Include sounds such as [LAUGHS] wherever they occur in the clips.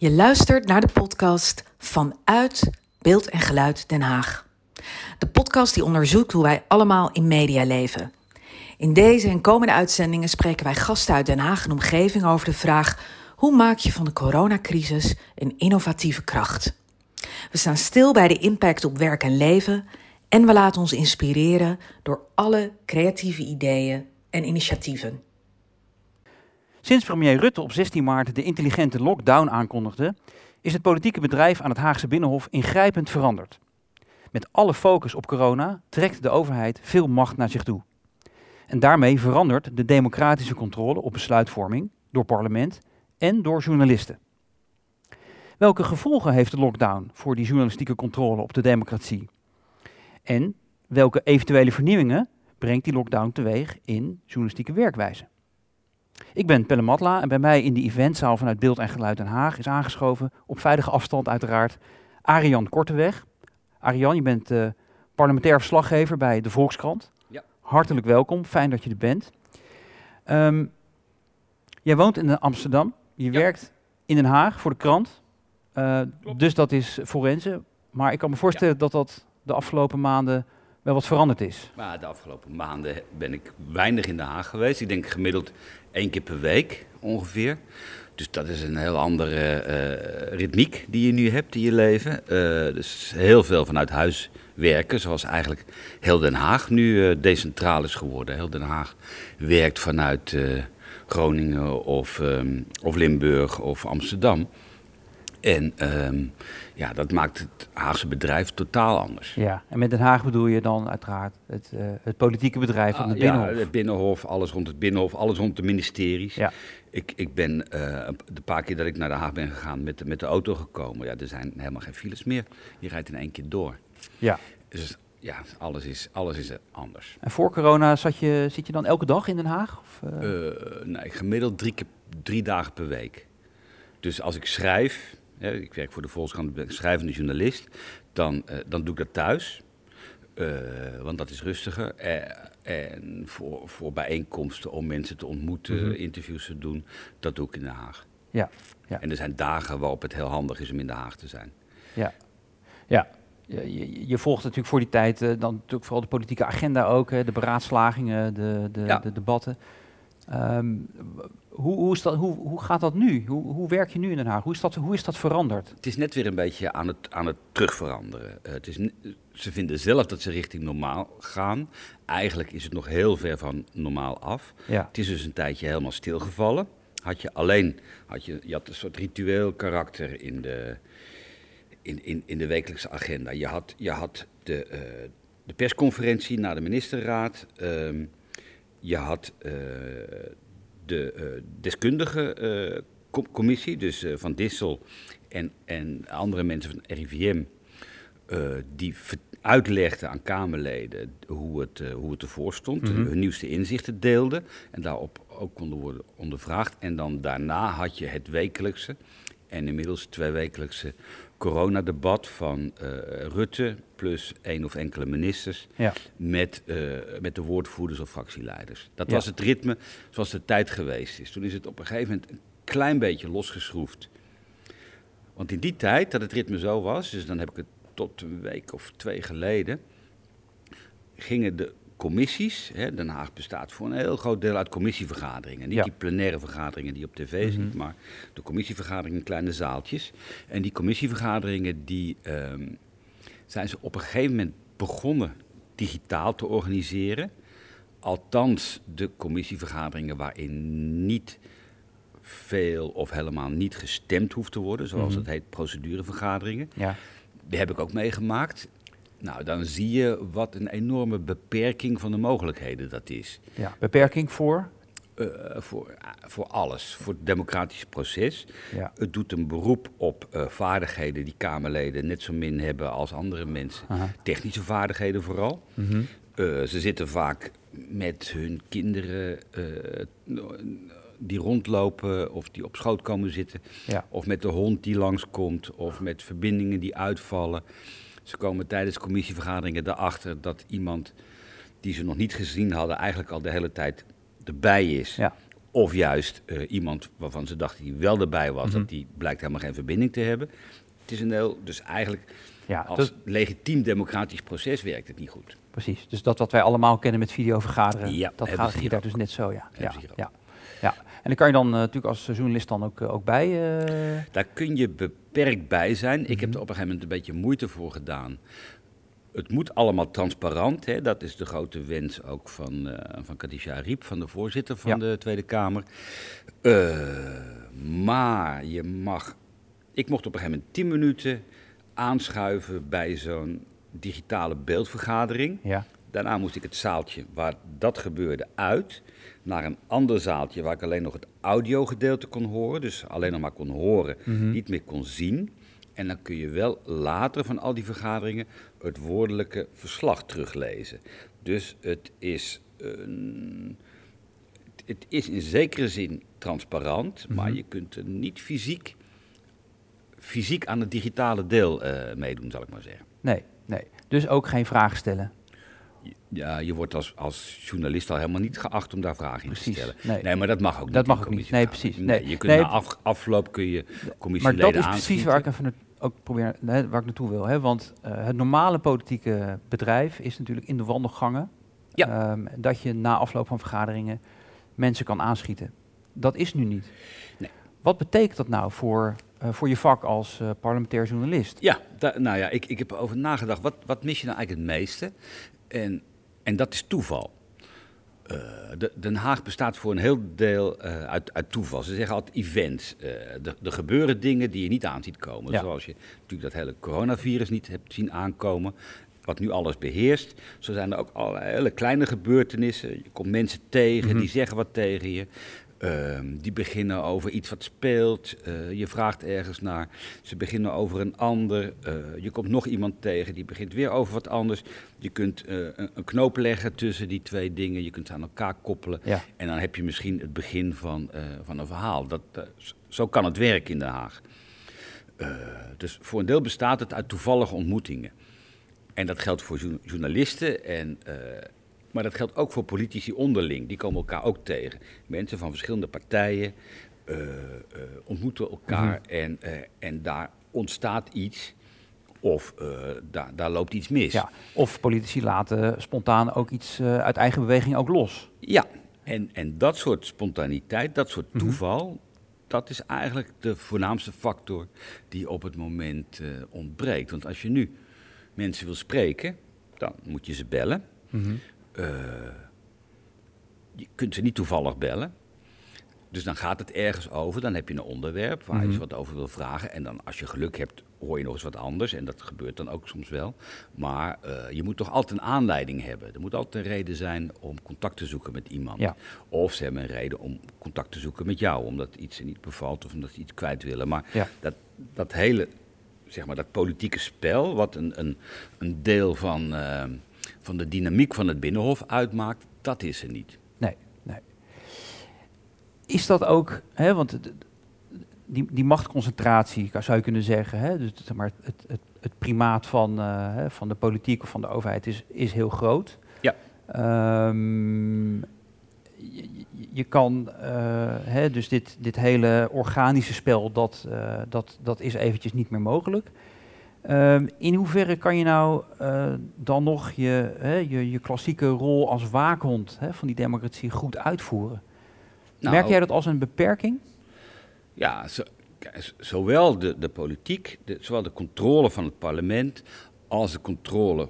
Je luistert naar de podcast Vanuit Beeld en Geluid Den Haag. De podcast die onderzoekt hoe wij allemaal in media leven. In deze en komende uitzendingen spreken wij gasten uit Den Haag en omgeving over de vraag: hoe maak je van de coronacrisis een innovatieve kracht? We staan stil bij de impact op werk en leven en we laten ons inspireren door alle creatieve ideeën en initiatieven. Sinds premier Rutte op 16 maart de intelligente lockdown aankondigde, is het politieke bedrijf aan het Haagse Binnenhof ingrijpend veranderd. Met alle focus op corona trekt de overheid veel macht naar zich toe. En daarmee verandert de democratische controle op besluitvorming door parlement en door journalisten. Welke gevolgen heeft de lockdown voor die journalistieke controle op de democratie? En welke eventuele vernieuwingen brengt die lockdown teweeg in journalistieke werkwijze? Ik ben Pelle Matla en bij mij in de eventzaal vanuit Beeld en Geluid Den Haag is aangeschoven, op veilige afstand uiteraard, Arian Korteweg. Arian, je bent uh, parlementair verslaggever bij de Volkskrant. Ja. Hartelijk welkom, fijn dat je er bent. Um, jij woont in Amsterdam, je Ja. werkt in Den Haag voor de krant, uh, dus dat is forense. Maar ik kan me voorstellen dat dat de afgelopen maanden wel wat veranderd is. Maar de afgelopen maanden ben ik weinig in Den Haag geweest. Ik denk gemiddeld één keer per week ongeveer. Dus dat is een heel andere eh, ritmiek die je nu hebt in je leven. Eh, dus heel veel vanuit huis werken, zoals eigenlijk heel Den Haag nu eh, decentraal is geworden. Heel Den Haag werkt vanuit Groningen of, ehm, of Limburg of Amsterdam. En ehm, ja, dat maakt het Haagse bedrijf totaal anders. Ja, en met Den Haag bedoel je dan uiteraard het, uh, het politieke bedrijf van Ah, het Binnenhof. Ja, het Binnenhof, alles rond het Binnenhof, alles rond de ministeries. Ja. Ik, ik ben uh, de paar keer dat ik naar Den Haag ben gegaan met de, met de auto gekomen. Ja, er zijn helemaal geen files meer. Je rijdt in één keer door. Ja. Dus ja, alles is, alles is anders. En voor corona zat je, zit je dan elke dag in Den Haag? Of, uh... Uh, nee, gemiddeld drie, keer, drie dagen per week. Dus als ik schrijf, ik werk voor de Volkskrant, ben schrijvende journalist, dan, uh, dan doe ik dat thuis. Uh, want dat is rustiger. Uh, en voor, voor bijeenkomsten om mensen te ontmoeten, mm -hmm. interviews te doen, dat doe ik in Den Haag. Ja, ja. En er zijn dagen waarop het heel handig is om in Den Haag te zijn. Ja, ja. Je, je volgt natuurlijk voor die tijd uh, dan natuurlijk vooral de politieke agenda ook, hè, de beraadslagingen, de, de, ja. de debatten. Um, hoe, hoe, is dat, hoe, hoe gaat dat nu? Hoe, hoe werk je nu in Den Haag? Hoe is dat, hoe is dat veranderd? Het is net weer een beetje aan het, aan het terugveranderen. Uh, het is, ze vinden zelf dat ze richting normaal gaan. Eigenlijk is het nog heel ver van normaal af. Ja. Het is dus een tijdje helemaal stilgevallen. Had je alleen, had je, je had een soort ritueel karakter in de, in, in, in de wekelijkse agenda. Je had, je had de, uh, de persconferentie na de ministerraad. Uh, je had uh, de uh, deskundige com commissie, dus van Dissel en, en andere mensen van RIVM, die uitlegden aan Kamerleden hoe het, hoe het ervoor stond, mm -hmm. hun nieuwste inzichten deelden en daarop ook konden worden ondervraagd. En dan daarna had je het wekelijkse en inmiddels tweewekelijkse coronadebat van uh, Rutte plus één of enkele ministers ja. met, uh, met de woordvoerders of fractieleiders. Dat Ja. was het ritme zoals de tijd geweest is. Toen is het op een gegeven moment een klein beetje losgeschroefd. Want in die tijd dat het ritme zo was, dus dan heb ik het tot een week of twee geleden, gingen de commissies, hè, Den Haag bestaat voor een heel groot deel uit commissievergaderingen. Niet Ja. die plenaire vergaderingen die je op tv ziet, Mhm. maar de commissievergaderingen in kleine zaaltjes. En die commissievergaderingen die ehm, zijn ze op een gegeven moment begonnen digitaal te organiseren. Althans, de commissievergaderingen waarin niet veel of helemaal niet gestemd hoeft te worden, zoals Mhm. het heet, procedurevergaderingen. Ja. Die heb ik ook meegemaakt. Nou, dan zie je wat een enorme beperking van de mogelijkheden dat is. ja. Beperking voor? Uh, voor, voor alles, voor het democratische proces. Ja. Het doet een beroep op uh, vaardigheden die Kamerleden net zo min hebben als andere mensen. Aha. Technische vaardigheden vooral. Mhm. Uh, ze zitten vaak met hun kinderen die rondlopen of die op schoot komen zitten. Ja. Of met de hond die langskomt of met verbindingen die uitvallen. Ze komen tijdens commissievergaderingen erachter dat iemand die ze nog niet gezien hadden eigenlijk al de hele tijd erbij is. Ja. Of juist eh, iemand waarvan ze dachten die wel erbij was, Mhm. dat die blijkt helemaal geen verbinding te hebben. Het is een heel, dus eigenlijk Ja, als legitiem democratisch proces werkt het niet goed. precies. Dus dat wat wij allemaal kennen met videovergaderen, Ja, dat gaat hier daar dus net zo, ja. Ja, ja, ja. En dan kan je dan eh, natuurlijk als journalist dan ook, eh, ook bij. Daar kun je beperkt bij zijn. Ik heb Mhm. er op een gegeven moment een beetje moeite voor gedaan. Het moet allemaal transparant. Hè? Dat is de grote wens ook van, eh van Khadija Riep, van de voorzitter van Ja. de Tweede Kamer. Eh, maar je mag. Ik mocht op een gegeven moment 10 minuten aanschuiven bij zo'n digitale beeldvergadering. ja. Daarna moest ik het zaaltje waar dat gebeurde uit naar een ander zaaltje waar ik alleen nog het audiogedeelte kon horen. Dus alleen nog maar kon horen, Mhm. niet meer kon zien. En dan kun je wel later van al die vergaderingen het woordelijke verslag teruglezen. Dus het is, een, het is in zekere zin transparant, maar Mhm. je kunt er niet fysiek, fysiek aan het digitale deel eh, meedoen, zal ik maar zeggen. Nee, nee. Dus ook geen vragen stellen. Ja, je wordt als, als journalist al helemaal niet geacht om daar vragen in te stellen. nee. Nee, maar dat mag ook niet. Dat mag ook niet. Nee, precies. Nee. je kunt na af, afloop kun je Maar commissieleden dat is precies waar ik even ook probeer, hè, waar ik naartoe wil. Hè? Want eh, het normale politieke bedrijf is natuurlijk in de wandelgangen. Ja. ehm, dat je na afloop van vergaderingen mensen kan aanschieten. Dat is nu niet. Nee. Wat betekent dat nou voor, eh, voor je vak als eh, parlementair journalist? Ja, nou ja, ik, ik heb erover nagedacht. Wat, wat mis je nou eigenlijk het meeste? En, en dat is toeval. Eh, de, Den Haag bestaat voor een heel deel eh, uit, uit toeval. Ze zeggen altijd events. Eh, er, gebeuren dingen die je niet aan ziet komen. Ja. Zoals je natuurlijk dat hele coronavirus niet hebt zien aankomen. Wat nu alles beheerst. Zo zijn er ook allerlei hele kleine gebeurtenissen. Je komt mensen tegen, Mhm. die zeggen wat tegen je. Ehm, die beginnen over iets wat speelt. Eh, je vraagt ergens naar. Ze beginnen over een ander. Eh, je komt nog iemand tegen, die begint weer over wat anders. Je kunt eh, een, een knoop leggen tussen die twee dingen. Je kunt ze aan elkaar koppelen. Ja. En dan heb je misschien het begin van, van een verhaal. Dat, zo kan het werken in Den Haag. Dus voor een deel bestaat het uit toevallige ontmoetingen. En dat geldt voor jour- journalisten, en, maar dat geldt ook voor politici onderling. Die komen elkaar ook tegen. Mensen van verschillende partijen eh, eh, ontmoeten elkaar en, eh, en daar ontstaat iets. Of daar, daar loopt iets mis. Ja. Of politici laten spontaan ook iets uit eigen beweging ook los. Ja, en, en dat soort spontaniteit, dat soort Mhm. toeval, dat is eigenlijk de voornaamste factor die op het moment ontbreekt. Want als je nu mensen wil spreken, dan moet je ze bellen. Eh, je kunt ze niet toevallig bellen. Dus dan gaat het ergens over, dan heb je een onderwerp waar je Mhm. wat over wil vragen. En dan als je geluk hebt, hoor je nog eens wat anders. En dat gebeurt dan ook soms wel. Maar eh, je moet toch altijd een aanleiding hebben. Er moet altijd een reden zijn om contact te zoeken met iemand. Ja. Of ze hebben een reden om contact te zoeken met jou, omdat iets ze niet bevalt of omdat ze iets kwijt willen. Maar Ja. dat, dat hele, zeg maar, dat politieke spel, wat een, een, een deel van, eh, van de dynamiek van het Binnenhof uitmaakt, dat is er niet. Nee, nee. Is dat ook, hè, want het- die, die machtsconcentratie zou je kunnen zeggen, hè, dus zeg maar, het, het, het primaat van, eh, van de politiek of van de overheid is, is heel groot. Ja. Ehm, je, je- je kan, eh, hè, dus dit, dit hele organische spel, dat, eh, dat, dat is eventjes niet meer mogelijk. Ehm, in hoeverre kan je nou eh, dan nog je, hè, je, je klassieke rol als waakhond hè, van die democratie goed uitvoeren? Nou, Merk jij dat als een beperking? Ja, zo- zowel de, de politiek, de, zowel de controle van het parlement, als de controle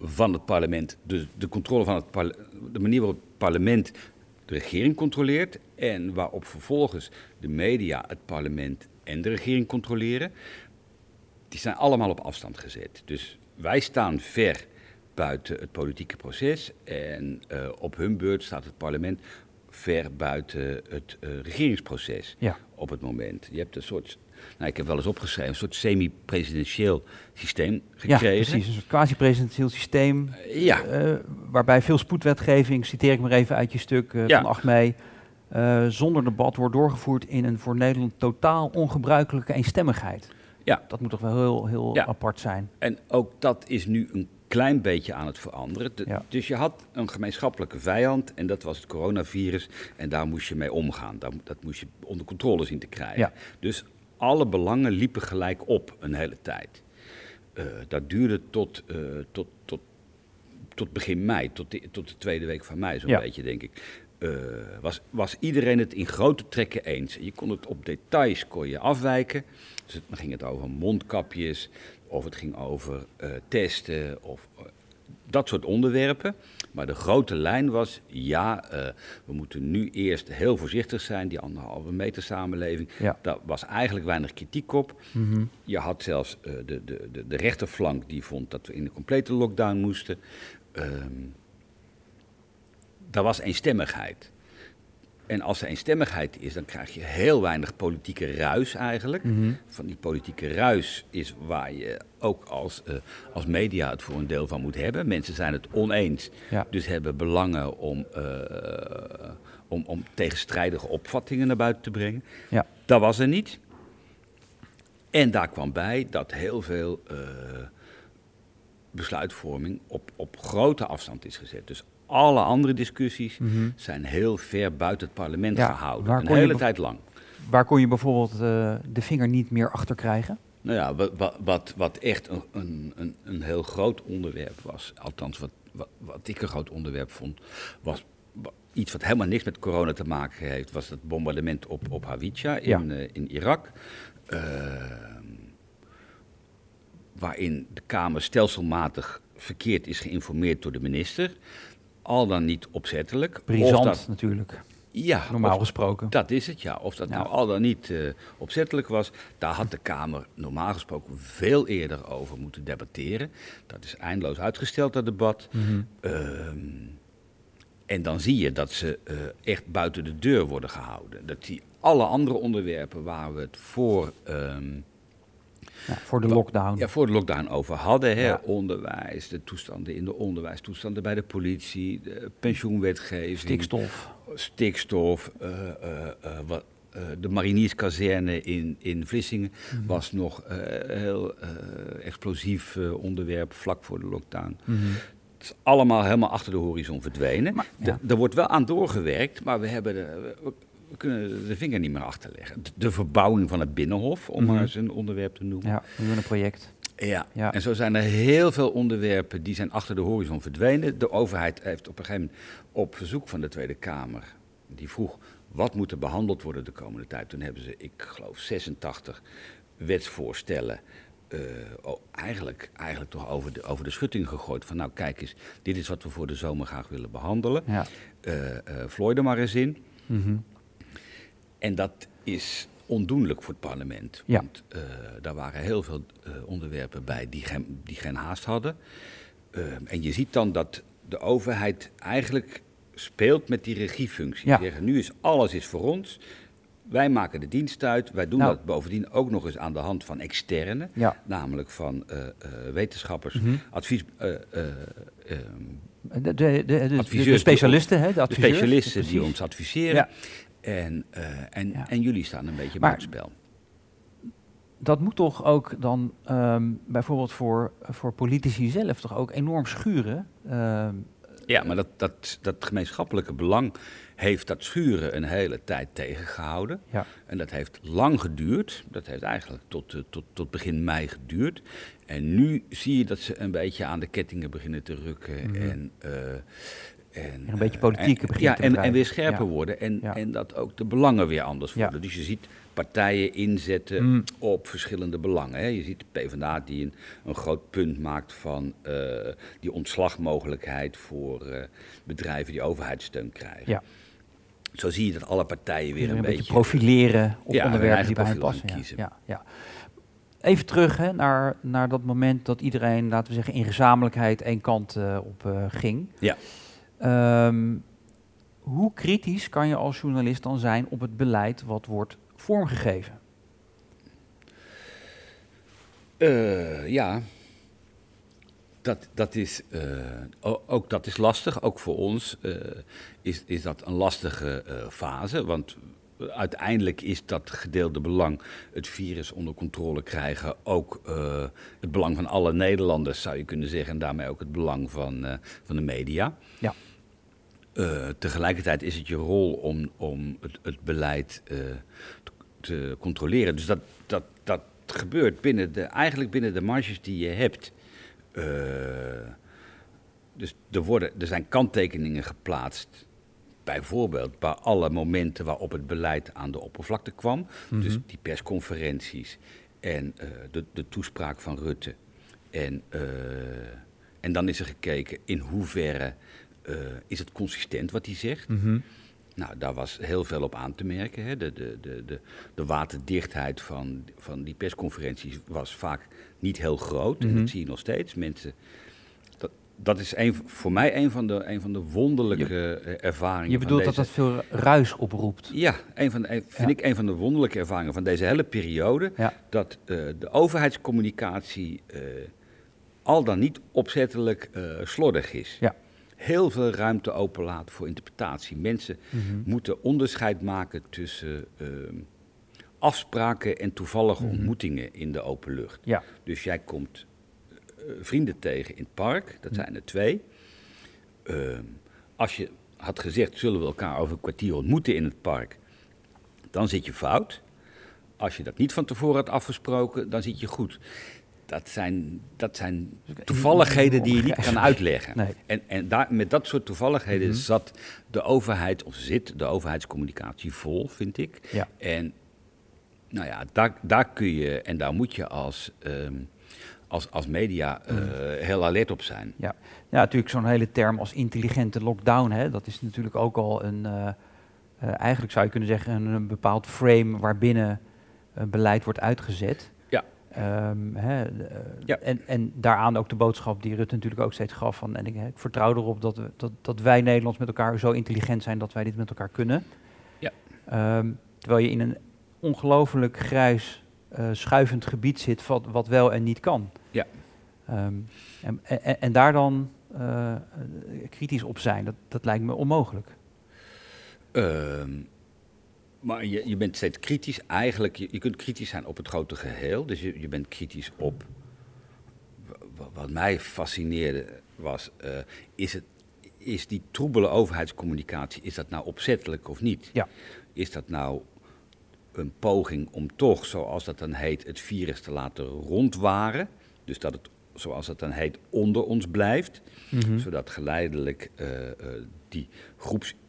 van het parlement, de, de controle van het de manier waarop het parlement de regering controleert en waarop vervolgens de media het parlement en de regering controleren, die zijn allemaal op afstand gezet. Dus wij staan ver buiten het politieke proces en eh, op hun beurt staat het parlement ver buiten het eh, regeringsproces Ja. op het moment. Je hebt een soort, nou, ik heb wel eens opgeschreven, een soort semi-presidentieel systeem Ja, gekregen. precies. Een soort quasi-presidentieel systeem. Eh, ja. waarbij veel spoedwetgeving, citeer ik maar even uit je stuk Ja. van 8 mei, zonder debat wordt doorgevoerd in een voor Nederland totaal ongebruikelijke eenstemmigheid. Ja. Dat moet toch wel heel, heel Ja. apart zijn. En ook dat is nu een klein beetje aan het veranderen. De- Ja. Dus je had een gemeenschappelijke vijand en dat was het coronavirus. En daar moest je mee omgaan. Daar- dat moest je onder controle zien te krijgen. Ja. Dus alle belangen liepen gelijk op een hele tijd. Eh, dat duurde tot, eh, tot, tot, tot begin mei, tot de, tot de tweede week van mei, zo'n Ja. beetje, denk ik. Eh, was, was iedereen het in grote trekken eens. Je kon het op details kon je afwijken. Dus het, dan ging het over mondkapjes, of het ging over eh, testen, of eh, dat soort onderwerpen. Maar de grote lijn was, ja, we moeten nu eerst heel voorzichtig zijn, die anderhalve meter samenleving. Ja. Daar was eigenlijk weinig kritiek op. Mhm. Je had zelfs de, de, de, de rechterflank die vond dat we in een complete lockdown moesten. Ehm daar was eenstemmigheid. En als er eenstemmigheid is, dan krijg je heel weinig politieke ruis eigenlijk. Mhm. Van die politieke ruis is waar je ook als, eh, als media het voor een deel van moet hebben. Mensen zijn het oneens, Ja. dus hebben belangen om, eh, om, om tegenstrijdige opvattingen naar buiten te brengen. Ja. Dat was er niet. En daar kwam bij dat heel veel eh, besluitvorming op, op grote afstand is gezet. Dus alle andere discussies Mhm. zijn heel ver buiten het parlement Ja, gehouden. Een hele tijd lang. Waar kon je bijvoorbeeld eh, de vinger niet meer achter krijgen? Nou ja, wat, wat, wat, echt een, een, een, heel groot onderwerp was, althans wat, wat, wat ik een groot onderwerp vond, was wa- iets wat helemaal niks met corona te maken heeft, was het bombardement op, op Hawija in, Ja. eh, in Irak. Ehm, waarin de Kamer stelselmatig verkeerd is geïnformeerd door de minister. Al dan niet opzettelijk. Brisant dat- natuurlijk, ja, normaal of- gesproken. dat is het, ja. Of dat Ja. nou al dan niet eh, opzettelijk was, daar had de Kamer normaal gesproken veel eerder over moeten debatteren. Dat is eindeloos uitgesteld, dat debat. Mhm. Ehm, en dan zie je dat ze eh, echt buiten de deur worden gehouden. Dat die alle andere onderwerpen waar we het voor, ehm, Ja, voor de lockdown. ja, voor de lockdown over hadden, hè, Ja. onderwijs, de toestanden in de onderwijs, toestanden bij de politie, de pensioenwetgeving Stikstof. stikstof, eh, eh, eh, wat, de marinierskazerne in, in Vlissingen Mhm. was nog eh, heel explosief onderwerp vlak voor de lockdown. Mhm. Het is allemaal helemaal achter de horizon verdwenen. Maar. Er wordt wel aan doorgewerkt, maar we, hebben de, we, we kunnen de vinger niet meer achterleggen. De, de verbouwing van het Binnenhof, om Mhm. maar eens een onderwerp te noemen. Ja, we doen een project. Ja. Ja. en zo zijn er heel veel onderwerpen die zijn achter de horizon verdwenen. De overheid heeft op een gegeven moment op verzoek van de Tweede Kamer, die vroeg wat moet er behandeld worden de komende tijd. Toen hebben ze, ik geloof, 86 wetsvoorstellen eh, oh, eigenlijk, eigenlijk toch over de, over de schutting gegooid. Van nou kijk eens, dit is wat we voor de zomer graag willen behandelen. Ja. Eh eh vlooi er maar eens in. Mhm. En dat is ondoenlijk voor het parlement. Ja. Want eh, daar waren heel veel eh, onderwerpen bij die geen, die geen haast hadden. Eh, en je ziet dan dat de overheid eigenlijk speelt met die regiefunctie. Ja. Zeggen, nu is alles is voor ons. Wij maken de dienst uit. Wij doen Nou. dat bovendien ook nog eens aan de hand van externe. Ja. Namelijk van wetenschappers, Mhm. advies... eh, eh, ehm, De, de, de, de- de, de specialisten, hè? De, de adviseurs, specialisten die ons adviseren. Ja. En, eh, en, Ja. en jullie staan een beetje Maar- buitenspel. Dat moet toch ook dan ehm, bijvoorbeeld voor, voor politici zelf toch ook enorm schuren. Ehm, Ja, maar dat, dat, dat gemeenschappelijke belang heeft dat schuren een hele tijd tegengehouden. ja. En dat heeft lang geduurd. Dat heeft eigenlijk tot, eh, tot, tot begin mei geduurd. En nu zie je dat ze een beetje aan de kettingen beginnen te rukken. Mhm. En, eh, en, een beetje eh, politiek en- beginnen ja, en, weer scherper Ja. worden. En, Ja. en dat ook de belangen weer anders worden. Dus je ziet partijen inzetten Mm. op verschillende belangen. Hè. Je ziet de PvdA die een, een groot punt maakt van eh, die ontslagmogelijkheid voor eh, bedrijven die overheidssteun krijgen. Ja. Zo zie je dat alle partijen weer een, een beetje beetje profileren op onderwerpen die bij passen. kiezen. ja. Even terug hè, naar, naar dat moment dat iedereen, laten we zeggen, in gezamenlijkheid één kant op ging. Ja. Ehm, hoe kritisch kan je als journalist dan zijn op het beleid wat wordt vormgegeven? Eh, ja, dat, dat is, eh, ook dat is lastig. Ook voor ons eh, is, is dat een lastige fase. Want uiteindelijk is dat gedeelde belang, het virus onder controle krijgen, ook uh, het belang van alle Nederlanders, zou je kunnen zeggen. En daarmee ook het belang van, uh, van de media. Ja. Uh, tegelijkertijd is het je rol om, om het, het beleid te, te, controleren. Dus dat, dat, dat gebeurt binnen de, eigenlijk binnen de marges die je hebt. dus er, worden, er zijn kanttekeningen geplaatst bijvoorbeeld bij alle momenten waarop het beleid aan de oppervlakte kwam. Dus Mhm. die persconferenties en de, de, toespraak van Rutte. En, en dan is er gekeken in hoeverre uh, is het consistent wat hij zegt. Mm -hmm. Nou, daar was heel veel op aan te merken. Hè. De, de, de, de, de waterdichtheid van, van die persconferenties was vaak niet heel groot. Mhm. En dat zie je nog steeds. Mensen dat is een, voor mij een van de, een van de wonderlijke je, ervaringen. Je bedoelt dat dat veel ruis oproept? Ja, een van de, vind ja. ik een van de wonderlijke ervaringen van deze hele periode. Ja. Dat uh, de overheidscommunicatie uh, al dan niet opzettelijk uh, slordig is. Ja. Heel veel ruimte openlaat voor interpretatie. Mensen Mhm. mm -hmm. moeten onderscheid maken tussen ehm, afspraken en toevallige Mhm. mm -hmm. ontmoetingen in de open lucht. Ja. Dus jij komt vrienden tegen in het park, dat zijn er twee. Uh, als je had gezegd, zullen we elkaar over een kwartier ontmoeten in het park, dan zit je fout. Als je dat niet van tevoren had afgesproken, dan zit je goed. Dat zijn, dat zijn toevalligheden die je niet kan uitleggen. Nee. En, en daar, met dat soort toevalligheden Mhm. zat de overheid, of zit de overheidscommunicatie vol, vind ik. Ja. En nou ja, daar, daar kun je en daar moet je als, um, als, als media uh, heel alert op zijn. Ja, ja natuurlijk zo'n hele term als intelligente lockdown, hè, dat is natuurlijk ook al een, uh, uh, eigenlijk zou je kunnen zeggen, een, een bepaald frame waarbinnen beleid wordt uitgezet. Um, hè, ja. en, en daaraan ook de boodschap die Rutte natuurlijk ook steeds gaf van, en ik, ik vertrouw erop dat, we, dat, dat wij Nederlands met elkaar zo intelligent zijn dat wij dit met elkaar kunnen. Ja. Um, terwijl je in een ongelooflijk grijs, uh, schuivend gebied zit wat, wat wel en niet kan. Ja. Um, en, en, en, daar dan uh, kritisch op zijn, dat, dat lijkt me onmogelijk. Um, maar je, je bent steeds kritisch. Eigenlijk, je, je kunt kritisch zijn op het grote geheel. Dus je, je bent kritisch op. Wat mij fascineerde was, uh, is, het, is die troebele overheidscommunicatie, is dat nou opzettelijk of niet? Ja. Is dat nou een poging om toch, zoals dat dan heet, het virus te laten rondwaren? Dus dat het, zoals dat dan heet, onder ons blijft. Mm -hmm. Zodat geleidelijk uh, uh, die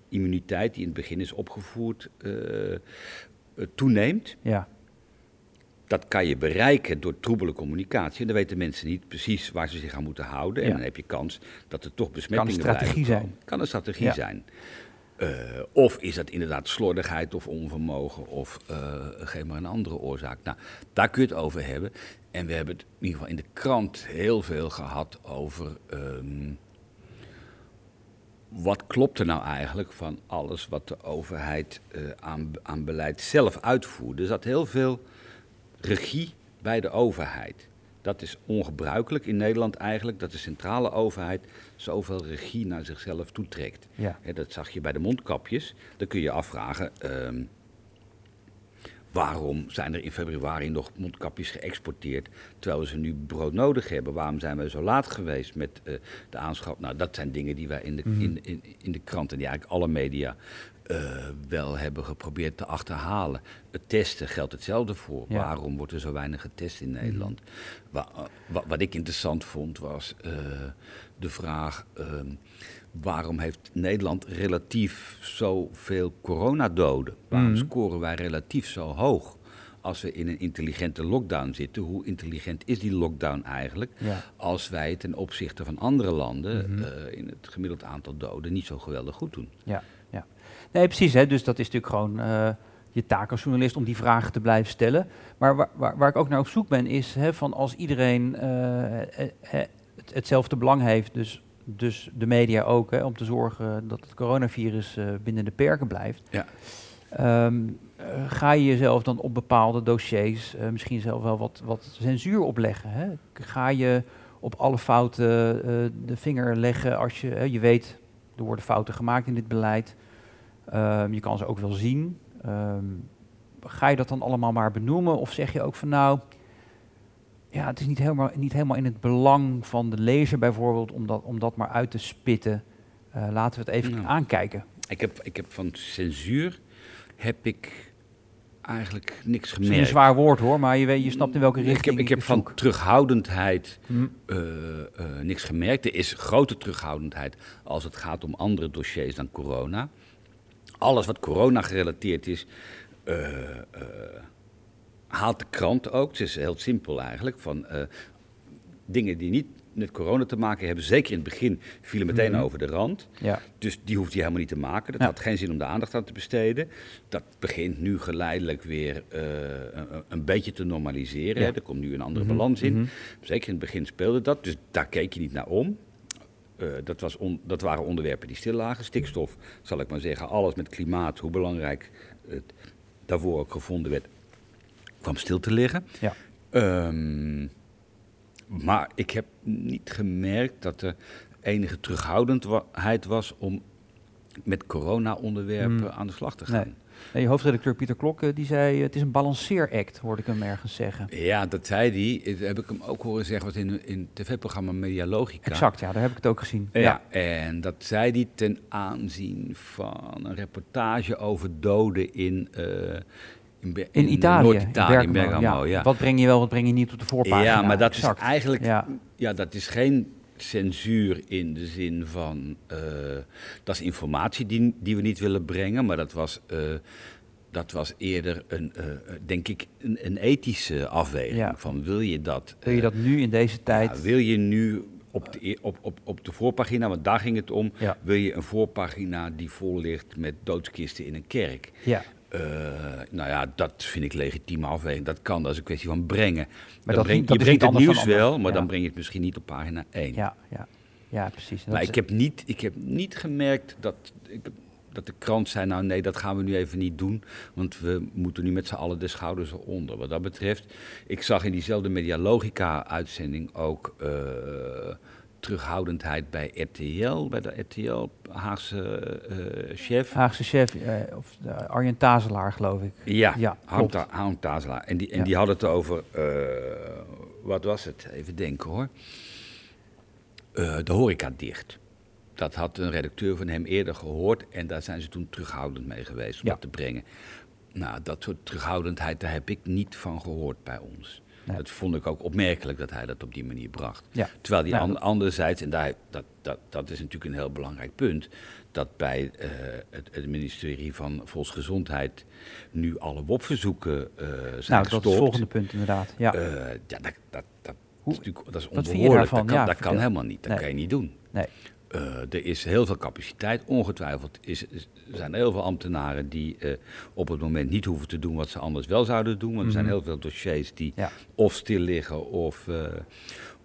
groepsimmuniteit die in het begin is opgevoerd, uh, toeneemt. Ja. Dat kan je bereiken door troebele communicatie. En dan weten mensen niet precies waar ze zich aan moeten houden. En Ja. dan heb je kans dat er toch besmettingen Kan een strategie zijn. Kan een strategie Ja. zijn. Uh, of is dat inderdaad slordigheid of onvermogen of uh, geef maar een andere oorzaak. Nou, daar kun je het over hebben. En we hebben het in ieder geval in de krant heel veel gehad over... Um, wat klopt er nou eigenlijk van alles wat de overheid uh, aan, aan beleid zelf uitvoert? Er zat heel veel regie bij de overheid. Dat is ongebruikelijk in Nederland eigenlijk, dat de centrale overheid zoveel regie naar zichzelf toetrekt. Ja. He, dat zag je bij de mondkapjes. Dan kun je afvragen, um, waarom zijn er in februari nog mondkapjes geëxporteerd, terwijl we ze nu brood nodig hebben? Waarom zijn we zo laat geweest met uh, de aanschaf? Nou, dat zijn dingen die wij in de, Mhm. in, in, in de krant en die eigenlijk alle media uh, wel hebben geprobeerd te achterhalen. Het testen geldt hetzelfde voor. Ja. Waarom wordt er zo weinig getest in Nederland? Wa wa wat ik interessant vond was uh, de vraag... Um, waarom heeft Nederland relatief zoveel coronadoden? Waarom Mhm. scoren wij relatief zo hoog? Als we in een intelligente lockdown zitten, hoe intelligent is die lockdown eigenlijk? Ja. Als wij ten opzichte van andere landen Mhm. uh, in het gemiddeld aantal doden niet zo geweldig goed doen. Ja. Nee, precies. Hè? Dus dat is natuurlijk gewoon uh, je taak als journalist om die vragen te blijven stellen. Maar waar, waar, waar ik ook naar op zoek ben, is hè, van als iedereen uh, het, hetzelfde belang heeft, dus, dus de media ook, hè, om te zorgen dat het coronavirus uh, binnen de perken blijft. Ja. Um, uh, ga je jezelf dan op bepaalde dossiers uh, misschien zelf wel wat, wat censuur opleggen? Hè? Ga je op alle fouten uh, de vinger leggen als je, je weet, er worden fouten gemaakt in dit beleid. Uh, je kan ze ook wel zien. Ehm, ga je dat dan allemaal maar benoemen? Of zeg je ook van nou, ja, het is niet helemaal, niet helemaal in het belang van de lezer bijvoorbeeld om dat, om dat maar uit te spitten. Eh, laten we het even aankijken. Ik heb, ik heb van censuur heb ik eigenlijk niks Het is gemerkt. een zwaar woord hoor, maar je, weet, je snapt in welke richting ik heb, ik heb van terughoudendheid Hm. eh, eh, niks gemerkt. Er is grote terughoudendheid als het gaat om andere dossiers dan corona. Alles wat corona gerelateerd is, eh, eh, haalt de krant ook. Het is heel simpel eigenlijk. Van, eh, dingen die niet met corona te maken hebben, zeker in het begin, vielen meteen Mhm. over de rand. Ja. Dus die hoeft hij helemaal niet te maken. Dat Ja. had geen zin om de aandacht aan te besteden. Dat begint nu geleidelijk weer een, een beetje te normaliseren. Ja. Er komt nu een andere Mhm, balans in. mhm. Zeker in het begin speelde dat, dus daar keek je niet naar om. Eh, dat, was on- dat waren onderwerpen die stil lagen. Stikstof, zal ik maar zeggen. Alles met klimaat, hoe belangrijk het daarvoor ook gevonden werd, kwam stil te liggen. Ja. Ehm, maar ik heb niet gemerkt dat er enige terughoudendheid was om met corona-onderwerpen Hmm. aan de slag te gaan. Nee. Je hoofdredacteur Pieter Klok eh, die zei het is een balanceeract, hoorde ik hem ergens zeggen. Ja, dat zei hij. Dat heb ik hem ook horen zeggen wat in, in het tv-programma Medialogica. Exact, ja, daar heb ik het ook gezien. Ja, en dat zei hij ten aanzien van een reportage over doden in, eh, in, eh, Italië, Noord-Italië, in Bergamo, Bergamo. Ja, Wat breng je wel, wat breng je niet op de voorpagina? ja maar dat Exact. is eigenlijk, Ja. ja. dat is geen censuur in de zin van, eh, dat is informatie die, die we niet willen brengen, maar dat was, eh, dat was eerder een, eh, denk ik, een, een ethische afweging. Ja. Van wil je dat, Wil je dat nu in deze tijd? ja, wil je nu op de, e- op, op, op de voorpagina, want daar ging het om, Ja. wil je een voorpagina die vol ligt met doodskisten in een kerk? Eh, nou ja, dat vind ik legitieme afweging. Dat kan, dat is een kwestie van brengen. dat breng, niet- dat je brengt het nieuws wel, maar Ja. dan breng je het misschien niet op pagina 1. ja, ja, ja, precies. Maar ik heb, niet, ik heb niet gemerkt dat, ik, dat de krant zei, nou nee, dat gaan we nu even niet doen, want we moeten nu met z'n allen de schouders eronder. Wat dat betreft, ik zag in diezelfde Medialogica-uitzending ook eh, terughoudendheid bij RTL, bij de RTL Haagse eh, chef. Haagse chef, eh, of uh, Arjen Tazelaar, geloof ik. Ja, Ja, Harm Tazelaar. En, die, en Ja. die had het over, eh, wat was het? Even denken hoor. Eh, de horeca dicht. Dat had een redacteur van hem eerder gehoord en daar zijn ze toen terughoudend mee geweest om Ja. dat te brengen. Nou, dat soort terughoudendheid, daar heb ik niet van gehoord bij ons. Nee. Dat vond ik ook opmerkelijk dat hij dat op die manier bracht. Ja. Terwijl die Nou, an- anderzijds, en daar, dat, dat, dat is natuurlijk een heel belangrijk punt, dat bij eh, het, het ministerie van Volksgezondheid nu alle WOP-verzoeken eh zijn Nou, dat is gestopt. het volgende punt inderdaad. Ja, Eh, ja, dat, dat, dat, Hoe- is dat is onbehoorlijk. Dat kan, Ja, dat kan vertel. helemaal niet. Dat Nee. kan je niet doen. nee. Eh, er is heel veel capaciteit. Ongetwijfeld is, is- er zijn heel veel ambtenaren die eh, op het moment niet hoeven te doen wat ze anders wel zouden doen. Want er zijn Mhm. heel veel dossiers die Ja. of stil liggen of eh,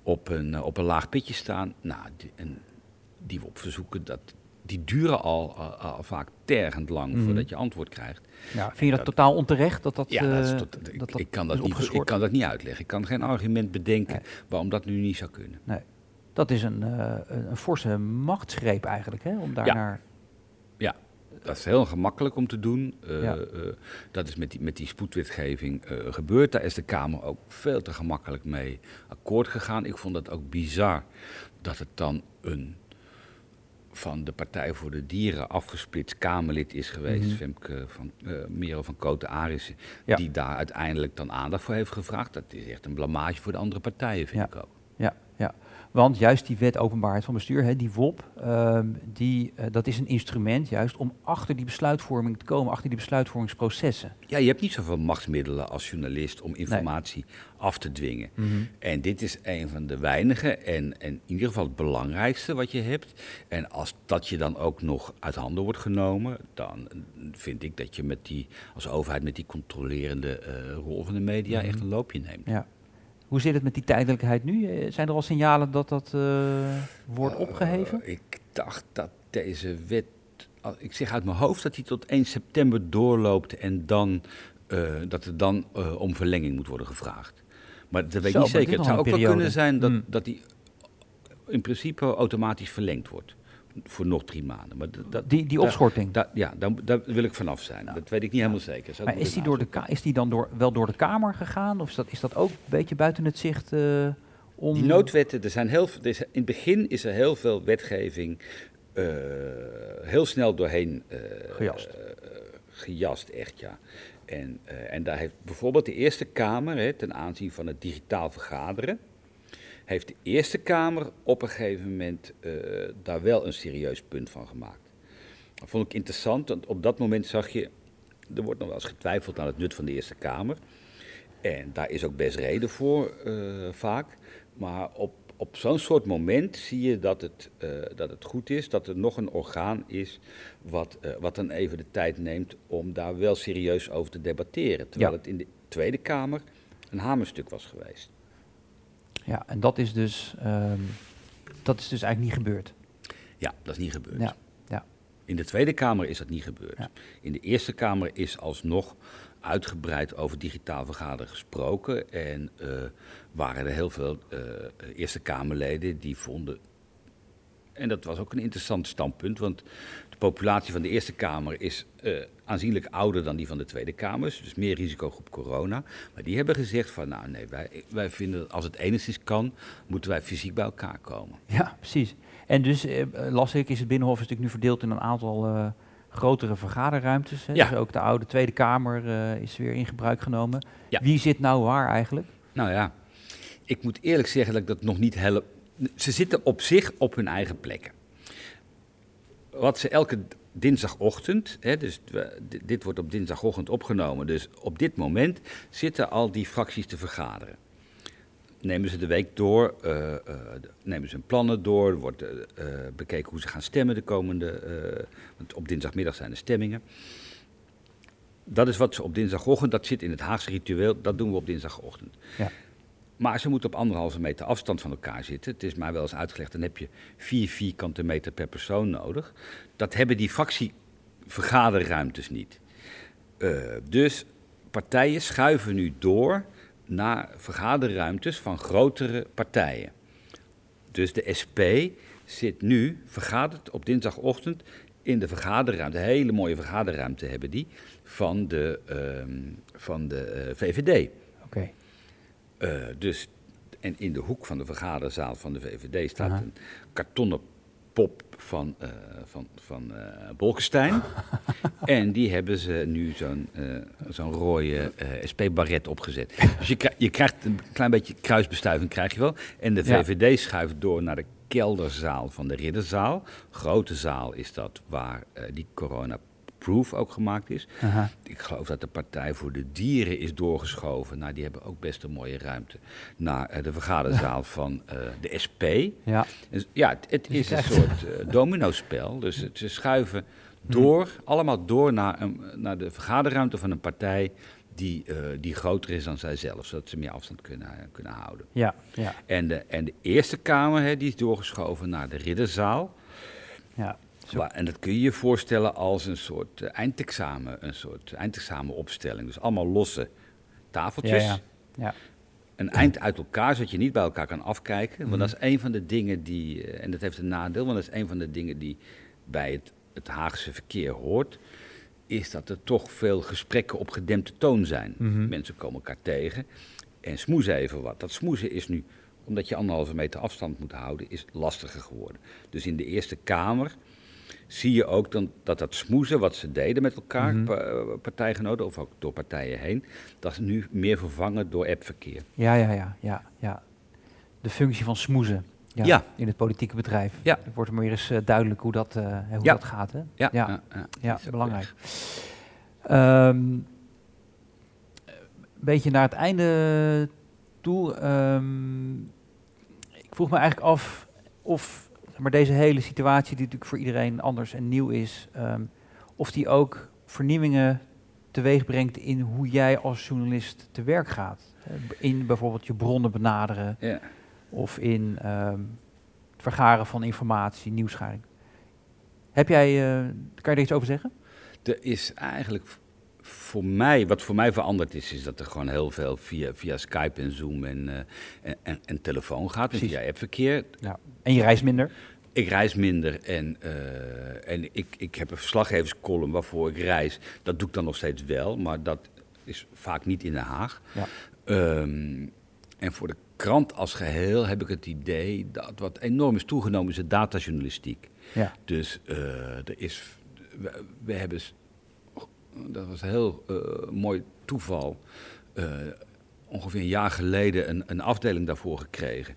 op, een, op een laag pitje staan. Nou, die, en die opverzoeken, dat, die duren al, al, al vaak tergend lang Mhm. voordat je antwoord krijgt. Ja, vind je dat, dat- totaal onterecht dat dat, Ja, dat is tot- ik, dat dat ik, kan dat niet, ik kan dat niet uitleggen. Ik kan geen argument bedenken Nee. waarom dat nu niet zou kunnen. Nee. Dat is een, eh, een, een forse machtsgreep eigenlijk, hè? Om daar Ja. naar... Dat is heel gemakkelijk om te doen. Eh, Ja. eh, dat is met die, met die spoedwetgeving gebeurd. Daar is de Kamer ook veel te gemakkelijk mee akkoord gegaan. Ik vond het ook bizar dat het dan een van de Partij voor de Dieren afgesplitst Kamerlid is geweest, Mhm. Femke van, eh Merel van Koten Arissen, Ja. die daar uiteindelijk dan aandacht voor heeft gevraagd. Dat is echt een blamage voor de andere partijen, vind Ja. ik ook. Ja, ja. Want juist die wet openbaarheid van bestuur, hè, die WOP, ehm, die, eh, dat is een instrument juist om achter die besluitvorming te komen, achter die besluitvormingsprocessen. Ja, je hebt niet zoveel machtsmiddelen als journalist om informatie af te dwingen. En dit is een van de weinige en, en in ieder geval het belangrijkste wat je hebt. En als dat je dan ook nog uit handen wordt genomen, dan vind ik dat je met die, als overheid met die controlerende eh, rol van de media Mhm. echt een loopje neemt. Ja. Hoe zit het met die tijdelijkheid nu? Eh, Zijn er al signalen dat dat eh, wordt opgeheven? Eh, ik dacht dat deze wet, ik zeg uit mijn hoofd dat die tot 1 september doorloopt en dan, eh, dat er dan om verlenging moet worden gevraagd. Maar dat weet ik niet zeker. Het zou ook een wel periode. kunnen zijn dat, Hmm. dat die in principe automatisch verlengd wordt. Voor nog drie maanden. Maar dat, Die, die opschorting. ja, daar, daar wil ik vanaf zijn. Dat weet ik niet helemaal zeker. Zou Maar is die, door de ka- is die dan door, wel door de Kamer gegaan? Of is dat, is dat ook een beetje buiten het zicht? om... Die noodwetten, er zijn heel, er is, in het begin is er heel veel wetgeving eh, heel snel doorheen eh, Gejast. gejast, echt ja. En, en daar heeft bijvoorbeeld de Eerste Kamer, hè, ten aanzien van het digitaal vergaderen, heeft de Eerste Kamer op een gegeven moment eh, daar wel een serieus punt van gemaakt. Dat vond ik interessant, want op dat moment zag je, er wordt nog wel eens getwijfeld aan het nut van de Eerste Kamer. En daar is ook best reden voor, eh, vaak. Maar op, op zo'n soort moment zie je dat het, eh, dat het goed is dat er nog een orgaan is wat, wat dan even de tijd neemt om daar wel serieus over te debatteren. Terwijl Ja. het in de Tweede Kamer een hamerstuk was geweest. Ja, en dat is dus, ehm, dat is dus eigenlijk niet gebeurd. Ja, dat is niet gebeurd. Ja, ja. In de Tweede Kamer is dat niet gebeurd. Ja. In de Eerste Kamer is alsnog uitgebreid over digitaal vergaderen gesproken. En eh, waren er heel veel eh, Eerste Kamerleden die vonden. En dat was ook een interessant standpunt, want populatie van de Eerste Kamer is eh, aanzienlijk ouder dan die van de Tweede Kamer. Dus meer risicogroep corona. Maar die hebben gezegd van, nou nee, wij, wij vinden dat als het enigszins kan, moeten wij fysiek bij elkaar komen. Ja, precies. En dus, eh, las ik, is het Binnenhof natuurlijk nu verdeeld in een aantal eh, grotere vergaderruimtes. Hè? Ja. Dus ook de oude Tweede Kamer is weer in gebruik genomen. Ja. Wie zit nou waar eigenlijk? Nou ja, ik moet eerlijk zeggen dat ik dat nog niet help. Ze zitten op zich op hun eigen plekken. Wat ze elke dinsdagochtend, hè, dus dit wordt op dinsdagochtend opgenomen, dus op dit moment zitten al die fracties te vergaderen. Nemen ze de week door, eh, eh, nemen ze hun plannen door, wordt eh, bekeken hoe ze gaan stemmen de komende, want op dinsdagmiddag zijn de stemmingen. Dat is wat ze op dinsdagochtend, dat zit in het Haagse ritueel, dat doen we op dinsdagochtend. Ja. Maar ze moeten op anderhalve meter afstand van elkaar zitten. Het is mij wel eens uitgelegd, dan heb je vier vierkante meter per persoon nodig. Dat hebben die fractievergaderruimtes niet. Eh, dus partijen schuiven nu door naar vergaderruimtes van grotere partijen. Dus de SP zit nu, vergadert op dinsdagochtend in de vergaderruimte, hele mooie vergaderruimte hebben die, van de, ehm, van de eh, VVD. Oké. Eh, dus, en in de hoek van de vergaderzaal van de VVD staat een kartonnen pop van, eh, van, van eh, Bolkestein. [LAUGHS] en die hebben ze nu zo'n zo'n rode SP-baret opgezet. Dus je, je krijgt een klein beetje kruisbestuiving, krijg je wel. En de Ja. VVD schuift door naar de kelderzaal van de Ridderzaal. Grote zaal is dat waar die corona-proof ook gemaakt is. Aha. Ik geloof dat de Partij voor de Dieren is doorgeschoven. Nou, die hebben ook best een mooie ruimte. Naar eh, de vergaderzaal [LAUGHS] van eh, de SP. Ja. Dus, ja, het, Dus is een soort eh domino-spel. Dus het- ze schuiven door, allemaal door naar, een, naar de vergaderruimte van een partij die, die groter is dan zijzelf. Zodat ze meer afstand kunnen, kunnen houden. Ja. Ja. En de, en de Eerste Kamer hè, die is doorgeschoven naar de Ridderzaal. ja. Zo. En dat kun je je voorstellen als een soort eh, eindexamen, een soort eindexamenopstelling. Dus allemaal losse tafeltjes. ja. ja. Een eind uit elkaar, zodat je niet bij elkaar kan afkijken. Mhm. Want dat is een van de dingen die, eh, en dat heeft een nadeel, want dat is een van de dingen die bij het, het Haagse verkeer hoort, is dat er toch veel gesprekken op gedempte toon zijn. Mhm. Mensen komen elkaar tegen en smoezen even wat. Dat smoezen is nu, omdat je anderhalve meter afstand moet houden, is lastiger geworden. Dus in de Eerste Kamer zie je ook dan dat dat smoezen wat ze deden met elkaar, Mhm. eh, partijgenoten, of ook door partijen heen, dat is nu meer vervangen door appverkeer. Ja, ja, ja, ja, ja. De functie van smoezen ja, Ja. in het politieke bedrijf. Ja. Het wordt maar weer eens eh, duidelijk hoe dat, eh, hoe Ja. dat gaat. Hè? Ja, Ja. ja, ja, Ja, is belangrijk. Ehm, Een beetje naar het einde toe. ehm, ik vroeg me eigenlijk af of maar deze hele situatie, die natuurlijk voor iedereen anders en nieuw is, ehm, of die ook vernieuwingen teweeg brengt in hoe jij als journalist te werk gaat. In bijvoorbeeld je bronnen benaderen Ja. of in ehm, het vergaren van informatie, nieuwsgaring. Heb jij, eh, kan je er iets over zeggen? Er is eigenlijk voor mij, wat voor mij veranderd is, is dat er gewoon heel veel via, via Skype en Zoom en, eh, en, en, en telefoon gaat. En via appverkeer. Ja. En je reist minder? Ik reis minder en, eh, en ik, ik heb een verslaggeverscolumn waarvoor ik reis. Dat doe ik dan nog steeds wel, maar dat is vaak niet in Den Haag. Ja. Ehm, en voor de krant als geheel heb ik het idee dat wat enorm is toegenomen is de datajournalistiek. Ja. Dus eh, er is, we, we hebben, dat was een heel eh, mooi toeval, ongeveer een jaar geleden een, een afdeling daarvoor gekregen.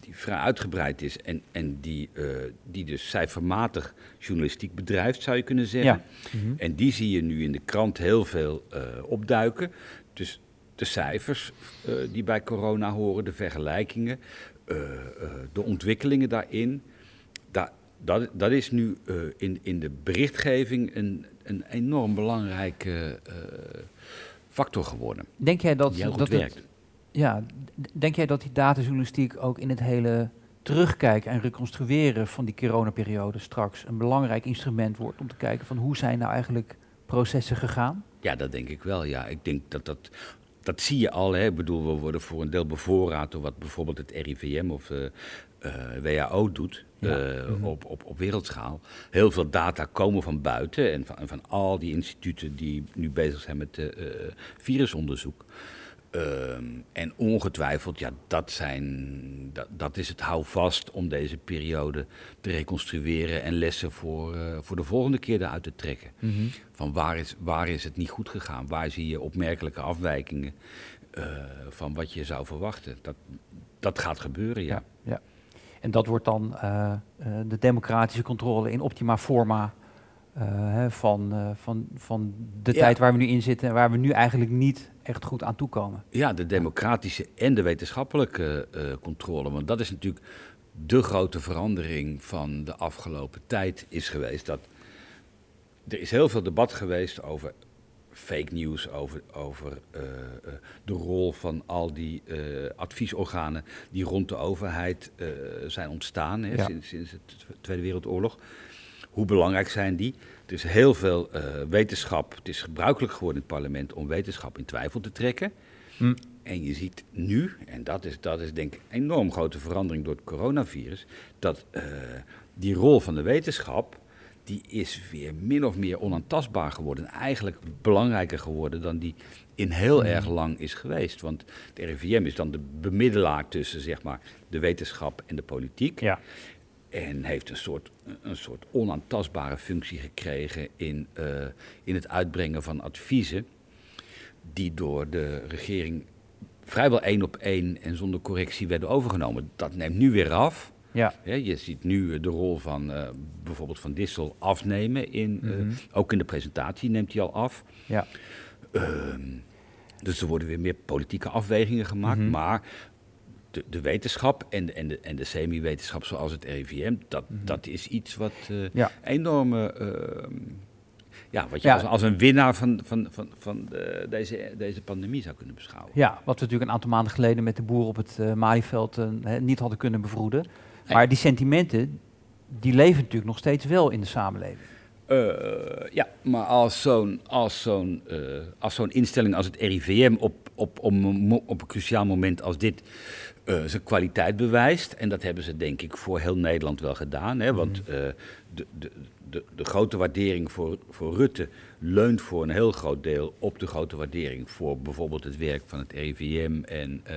Die vrij uitgebreid is en, en die, eh, die dus cijfermatig journalistiek bedrijft, zou je kunnen zeggen. Ja. Mhm. En die zie je nu in de krant heel veel eh, opduiken. Dus de cijfers eh, die bij corona horen, de vergelijkingen, eh, eh, de ontwikkelingen daarin. Da dat, dat is nu eh, in, in de berichtgeving een, een enorm belangrijke eh, factor geworden. Denk jij dat, dat het- werkt. Ja, denk jij dat die datajournalistiek ook in het hele terugkijken en reconstrueren van die coronaperiode straks een belangrijk instrument wordt om te kijken van hoe zijn nou eigenlijk processen gegaan? Ja, dat denk ik wel. Ja, ik denk dat dat. Dat zie je al. Hè. Ik bedoel, we worden voor een deel bevoorraad door wat bijvoorbeeld het RIVM of eh, eh, WHO doet Ja. eh, Mhm. op, op, op wereldschaal. Heel veel data komen van buiten en van, en van al die instituten die nu bezig zijn met eh, virusonderzoek. Ehm, en ongetwijfeld, ja, dat, zijn, dat, dat is het houvast om deze periode te reconstrueren en lessen voor, eh, voor de volgende keer eruit te trekken. Van waar is, waar is het niet goed gegaan? Waar zie je opmerkelijke afwijkingen eh, van wat je zou verwachten? Dat, dat gaat gebeuren, ja. Ja, ja. En dat wordt dan eh, de democratische controle in optima forma hè, van, eh, van, van de Ja. tijd waar we nu in zitten en waar we nu eigenlijk niet echt goed aan toekomen. Ja, de democratische en de wetenschappelijke eh, controle. Want dat is natuurlijk de grote verandering van de afgelopen tijd is geweest. Dat er is heel veel debat geweest over fake news, over, over eh, eh, de rol van al die eh, adviesorganen die rond de overheid eh, zijn ontstaan hè, Ja. sinds, sinds de Tweede Wereldoorlog. Hoe belangrijk zijn die? Er is heel veel eh, wetenschap. Het is gebruikelijk geworden in het parlement om wetenschap in twijfel te trekken. Hm. En je ziet nu, en dat is, dat is denk ik een enorm grote verandering door het coronavirus, dat eh, die rol van de wetenschap, die is weer min of meer onaantastbaar geworden. Eigenlijk belangrijker geworden dan die in heel Mhm. erg lang is geweest. Want het RIVM is dan de bemiddelaar tussen zeg maar, de wetenschap en de politiek. Ja. En heeft een soort, een soort onaantastbare functie gekregen in, eh, in het uitbrengen van adviezen. Die door de regering vrijwel één op één en zonder correctie werden overgenomen. Dat neemt nu weer af. Ja. Je ziet nu eh, de rol van eh, bijvoorbeeld van Dissel afnemen. In, Mhm. ook in de presentatie neemt hij al af. Ja. Ehm, dus er worden weer meer politieke afwegingen gemaakt. Mhm. Maar de, de wetenschap en de, en de, en de semi-wetenschap zoals het RIVM, dat, dat is iets wat eh Mhm. Ja. enorme... ehm, ja, wat je Ja. Als, als een winnaar van, van, van, van de, deze, deze pandemie zou kunnen beschouwen. Ja, wat we natuurlijk een aantal maanden geleden met de boeren op het eh Malieveld eh, hè, niet hadden kunnen bevroeden. Maar die sentimenten, die leven natuurlijk nog steeds wel in de samenleving. Eh, ja, maar als zo'n als zo'n eh, als zo'n instelling als het RIVM op, op, mo- op een cruciaal moment als dit eh, zijn kwaliteit bewijst, en dat hebben ze denk ik voor heel Nederland wel gedaan, hè, want eh, de, de, de, de grote waardering voor, voor Rutte leunt voor een heel groot deel op de grote waardering voor bijvoorbeeld het werk van het RIVM en, eh,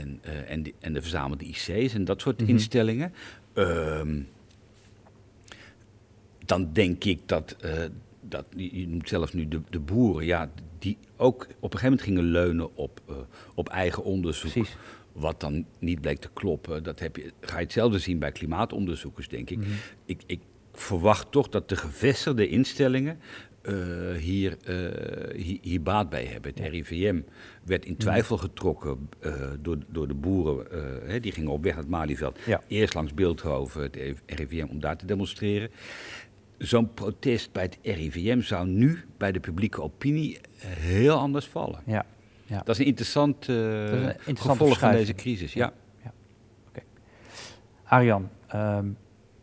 en, en, die- en de verzamelde IC's en dat soort Mhm. instellingen. Ehm, dan denk ik dat, dat je noemt zelfs nu de, de boeren, ja, die ook op een gegeven moment gingen leunen op, eh, op eigen onderzoek. Precies. Wat dan niet bleek te kloppen. Dat heb je, ga je hetzelfde zien bij klimaatonderzoekers, denk ik. Mhm. ik. Ik verwacht toch dat de gevestigde instellingen eh, hier, eh, hier, hier baat bij hebben. Het RIVM werd in twijfel getrokken door, door de boeren. hè, die gingen op weg naar het Malieveld. Ja. Eerst langs Beeldhoven, het RIVM, om daar te demonstreren. Zo'n protest bij het RIVM zou nu bij de publieke opinie heel anders vallen. Ja. ja. Dat is een interessant, eh, is een gevolg van deze crisis. Ja. Arjan, ehm,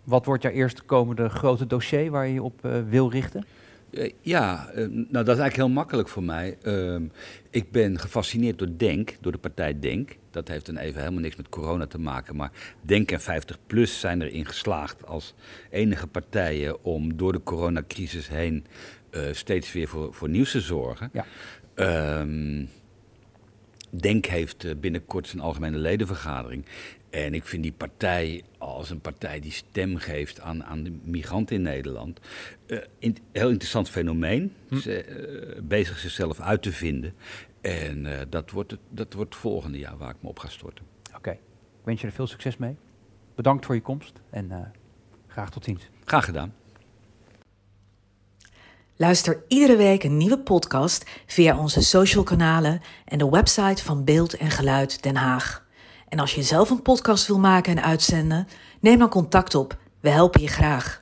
wat wordt jouw eerste komende grote dossier waar je je op eh, wil richten? Eh, ja, eh, nou dat is eigenlijk heel makkelijk voor mij. Ehm, ik ben gefascineerd door Denk, door de partij Denk. Dat heeft dan even helemaal niks met corona te maken. Maar Denk en 50PLUS zijn erin geslaagd als enige partijen om door de coronacrisis heen eh, steeds weer voor, voor nieuws te zorgen. Ja. Ehm, Denk heeft binnenkort zijn algemene ledenvergadering. En ik vind die partij als een partij die stem geeft aan, aan de migranten in Nederland. Uh, in, heel interessant fenomeen. Hm. Ze, uh, bezig zichzelf uit te vinden. En uh, dat, wordt het, dat wordt het volgende jaar waar ik me op ga storten. Oké, okay. ik wens je er veel succes mee. Bedankt voor je komst en graag tot ziens. Graag gedaan. Luister iedere week een nieuwe podcast via onze social kanalen en de website van Beeld en Geluid Den Haag. En als je zelf een podcast wil maken en uitzenden, neem dan contact op. We helpen je graag.